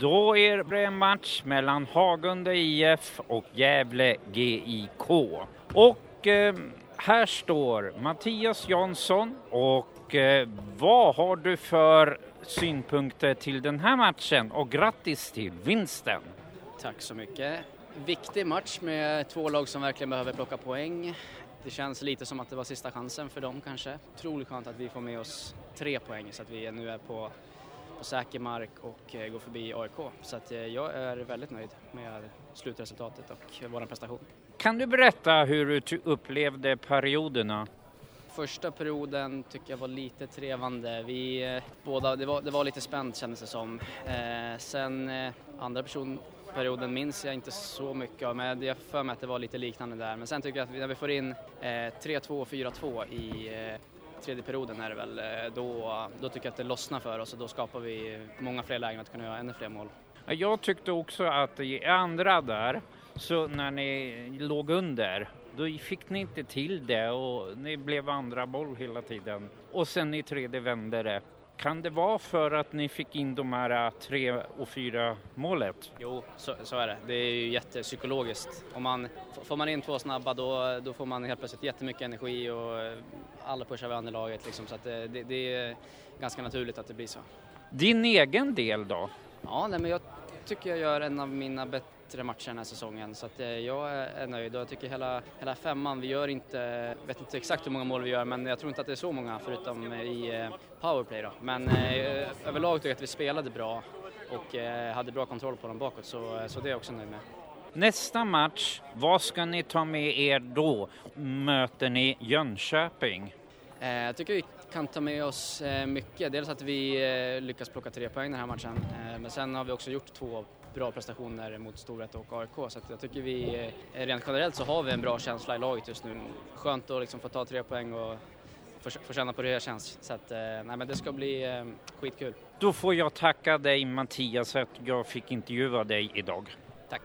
Då är det en match mellan Hagunde IF och Gävle GIK. Och eh, här står Mattias Jansson och eh, vad har du för synpunkter till den här matchen och grattis till vinsten. Tack så mycket. Viktig match med två lag som verkligen behöver plocka poäng. Det känns lite som att det var sista chansen för dem kanske. Otroligt skönt att vi får med oss tre poäng så att vi nu är på, på säker mark och eh, går förbi AIK. Så att eh, jag är väldigt nöjd med slutresultatet och vår prestation. Kan du berätta hur du upplevde perioderna? Första perioden tycker jag var lite trevande. Vi eh, båda, det var, det var lite spänt kändes det som. Eh, sen eh, andra person, perioden minns jag inte så mycket av, men jag för mig att det var lite liknande där. Men sen tycker jag att när vi får in eh, 3-2 och 4-2 i tredje perioden är det väl, eh, då, då tycker jag att det lossnar för oss och då skapar vi många fler lägen att kunna göra ännu fler mål. Jag tyckte också att i andra där, så när ni låg under, då fick ni inte till det och ni blev andra boll hela tiden. Och sen i tredje vände det. Kan det vara för att ni fick in de här äh, tre och fyra målet? Jo, så, så är det. Det är ju jättepsykologiskt. Om man, får man in två snabba då, då får man helt plötsligt jättemycket energi och eh, alla pushar varandra i laget. Liksom, så det, det, det är ganska naturligt att det blir så. Din egen del då? Ja, nej, men jag tycker jag gör en av mina bättre bättre matcher den här säsongen så att eh, jag är nöjd och jag tycker hela, hela femman, vi gör inte, vet inte exakt hur många mål vi gör men jag tror inte att det är så många förutom i eh, powerplay då. Men eh, överlag tycker jag att vi spelade bra och hade bra kontroll på dem bakåt så, så det är jag också nöjd med. Nästa match, vad ska ni ta med er då? Möter ni Jönköping? Eh, Jag tycker vi kan ta med oss eh, mycket. Dels att vi eh, lyckas plocka tre poäng den här matchen. Men sen har vi också gjort två bra prestationer mot Storvreta och AIK. Så jag tycker vi, rent generellt så har vi en bra känsla i laget just nu. Skönt att liksom få ta tre poäng och få, känna på hur det känns. Så att, nej men det ska bli skitkul. Då får jag tacka dig Mattias att jag fick intervjua dig idag. Tack.